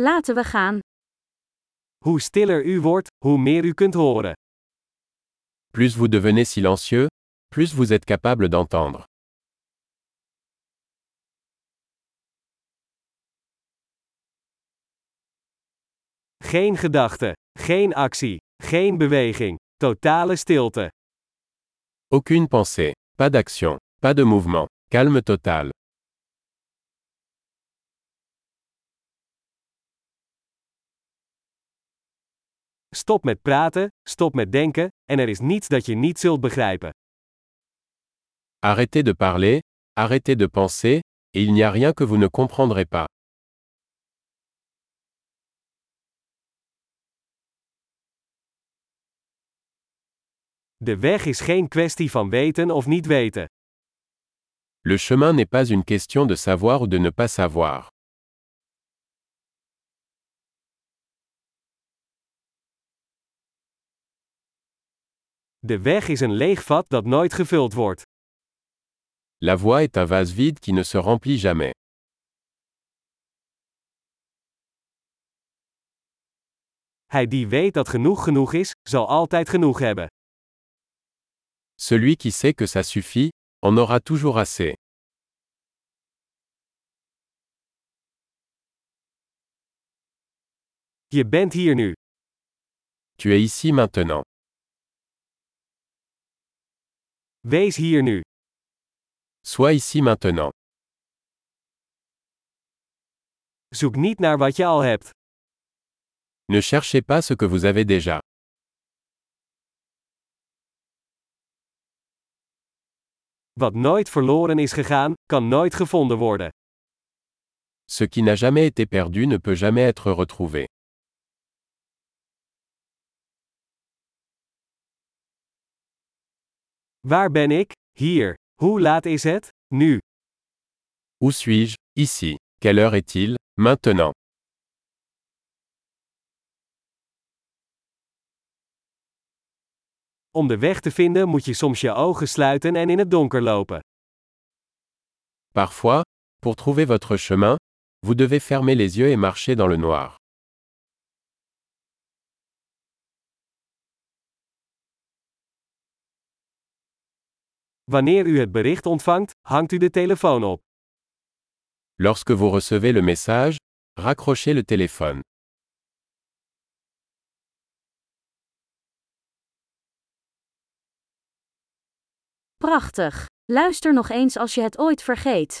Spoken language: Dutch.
Laten we gaan. Hoe stiller u wordt, hoe meer u kunt horen. Plus vous devenez silencieux, plus vous êtes capable d'entendre. Geen gedachte, geen actie, geen beweging, totale stilte. Aucune pensée, pas d'action, pas de mouvement, calme total. Stop met praten, stop met denken, en er is niets dat je niet zult begrijpen. Arrêtez de parler, arrêtez de penser, et il n'y a rien que vous ne comprendrez pas. De weg is geen kwestie van weten of niet weten. Le chemin n'est pas une question de savoir ou de ne pas savoir. De weg is een leeg vat dat nooit gevuld wordt. La voie est un vase vide qui ne se remplit jamais. Hij die weet dat genoeg genoeg is, zal altijd genoeg hebben. Celui qui sait que ça suffit, en aura toujours assez. Je bent hier nu. Tu es ici maintenant. Wees hier nu. Sois ici maintenant. Zoek niet naar wat je al hebt. Ne cherchez pas ce que vous avez déjà. Wat nooit verloren is gegaan, kan nooit gevonden worden. Ce qui n'a jamais été perdu ne peut jamais être retrouvé. Waar ben ik? Hier. Hoe laat is het? Nu. Où suis-je Ici. Quelle heure est-il Maintenant. Om de weg te vinden moet je soms je ogen sluiten en in het donker lopen. Parfois, pour trouver votre chemin, vous devez fermer les yeux et marcher dans le noir. Wanneer u het bericht ontvangt, hangt u de telefoon op. Lorsque vous recevez le message, raccrochez le téléphone. Prachtig. Luister nog eens als je het ooit vergeet.